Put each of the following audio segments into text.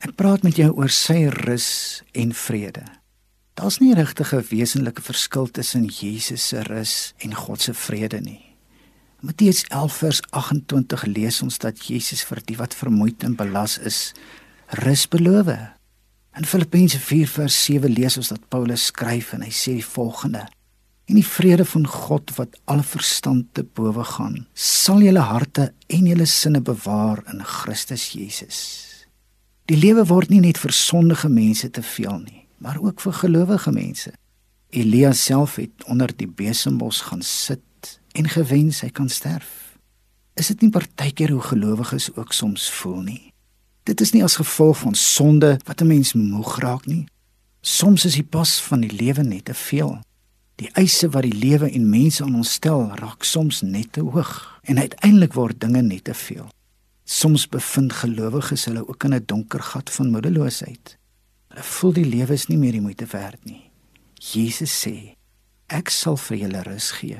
Ek praat met jou oor sy rus en vrede. Daar's nie regtig 'n wesenlike verskil tussen Jesus se rus en God se vrede nie. Matteus 11 vers 28 lees ons dat Jesus vir die wat vermoeid en belas is, rus beloof. In Filippense 4 vers 7 lees ons dat Paulus skryf en hy sê die volgende: En die vrede van God wat alle verstand te bowe gaan, sal julle harte en julle sinne bewaar in Christus Jesus. Die lewe word nie net vir sondige mense te veel nie, maar ook vir gelowige mense. Elia self het onder die besembos gaan sit en gewens hy kan sterf. Is dit nie partykeer hoe gelowiges ook soms voel nie? Dit is nie as gevolg van sonde wat 'n mens moeg raak nie. Soms is die pas van die lewe net te veel. Die eise wat die lewe en mense aan ons stel, raak soms net te hoog en uiteindelik word dinge net te veel. Soms bevind gelowiges hulle ook in 'n donker gat van moedeloosheid. Hulle voel die lewe is nie meer die moeite werd nie. Jesus sê: "Ek sal vir julle rus gee."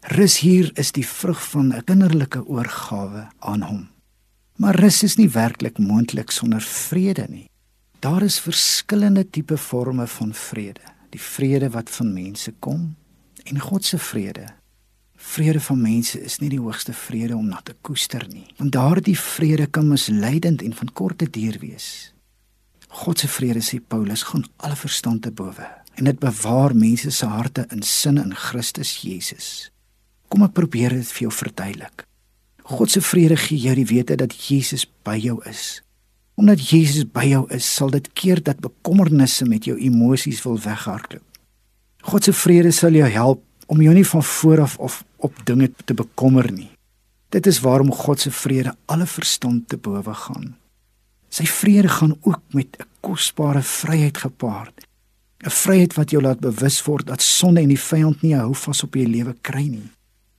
Rus hier is die vrug van 'n kinderlike oorgawe aan hom. Maar rus is nie werklik moontlik sonder vrede nie. Daar is verskillende tipe forme van vrede. Die vrede wat van mense kom en God se vrede. Vrede van mense is nie die hoogste vrede om na te koester nie, want daardie vrede kan misleidend en van korte duur wees. God se vrede sê Paulus gaan alle verstand te bowe en dit bewaar mense se harte in sin in Christus Jesus. Kom ek probeer dit vir jou verduidelik. God se vrede gee jou die wete dat Jesus by jou is. Omdat Jesus by jou is, sal dit keer dat bekommernisse met jou emosies wil weghardloop. God se vrede sal jou help om jou nie van vooraf of op dinge te bekommer nie. Dit is waarom God se vrede alle verstand te bowe gaan. Sy vrede gaan ook met 'n kosbare vryheid gepaard. 'n Vryheid wat jou laat bewus word dat sonde en die vyand nie hou vas op jou lewe kry nie.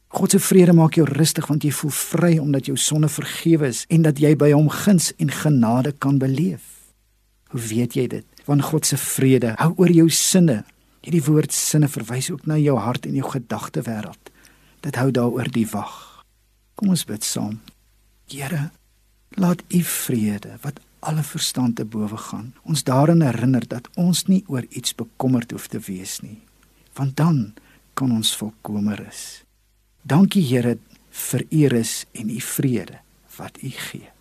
God se vrede maak jou rustig want jy voel vry omdat jou sonde vergewe is en dat jy by hom guns en genade kan beleef. Hoe weet jy dit? Want God se vrede hou oor jou sinne. Hierdie woord sinne verwys ook na jou hart en jou gedagte wêreld. Dit hou daaroor die wag. Kom ons bid saam. Here, laat u vrede wat alle verstand te bowe gaan, ons daarin herinner dat ons nie oor iets bekommerd hoef te wees nie. Want dan kan ons volkomer is. Dankie Here vir u rus en u vrede wat u gee.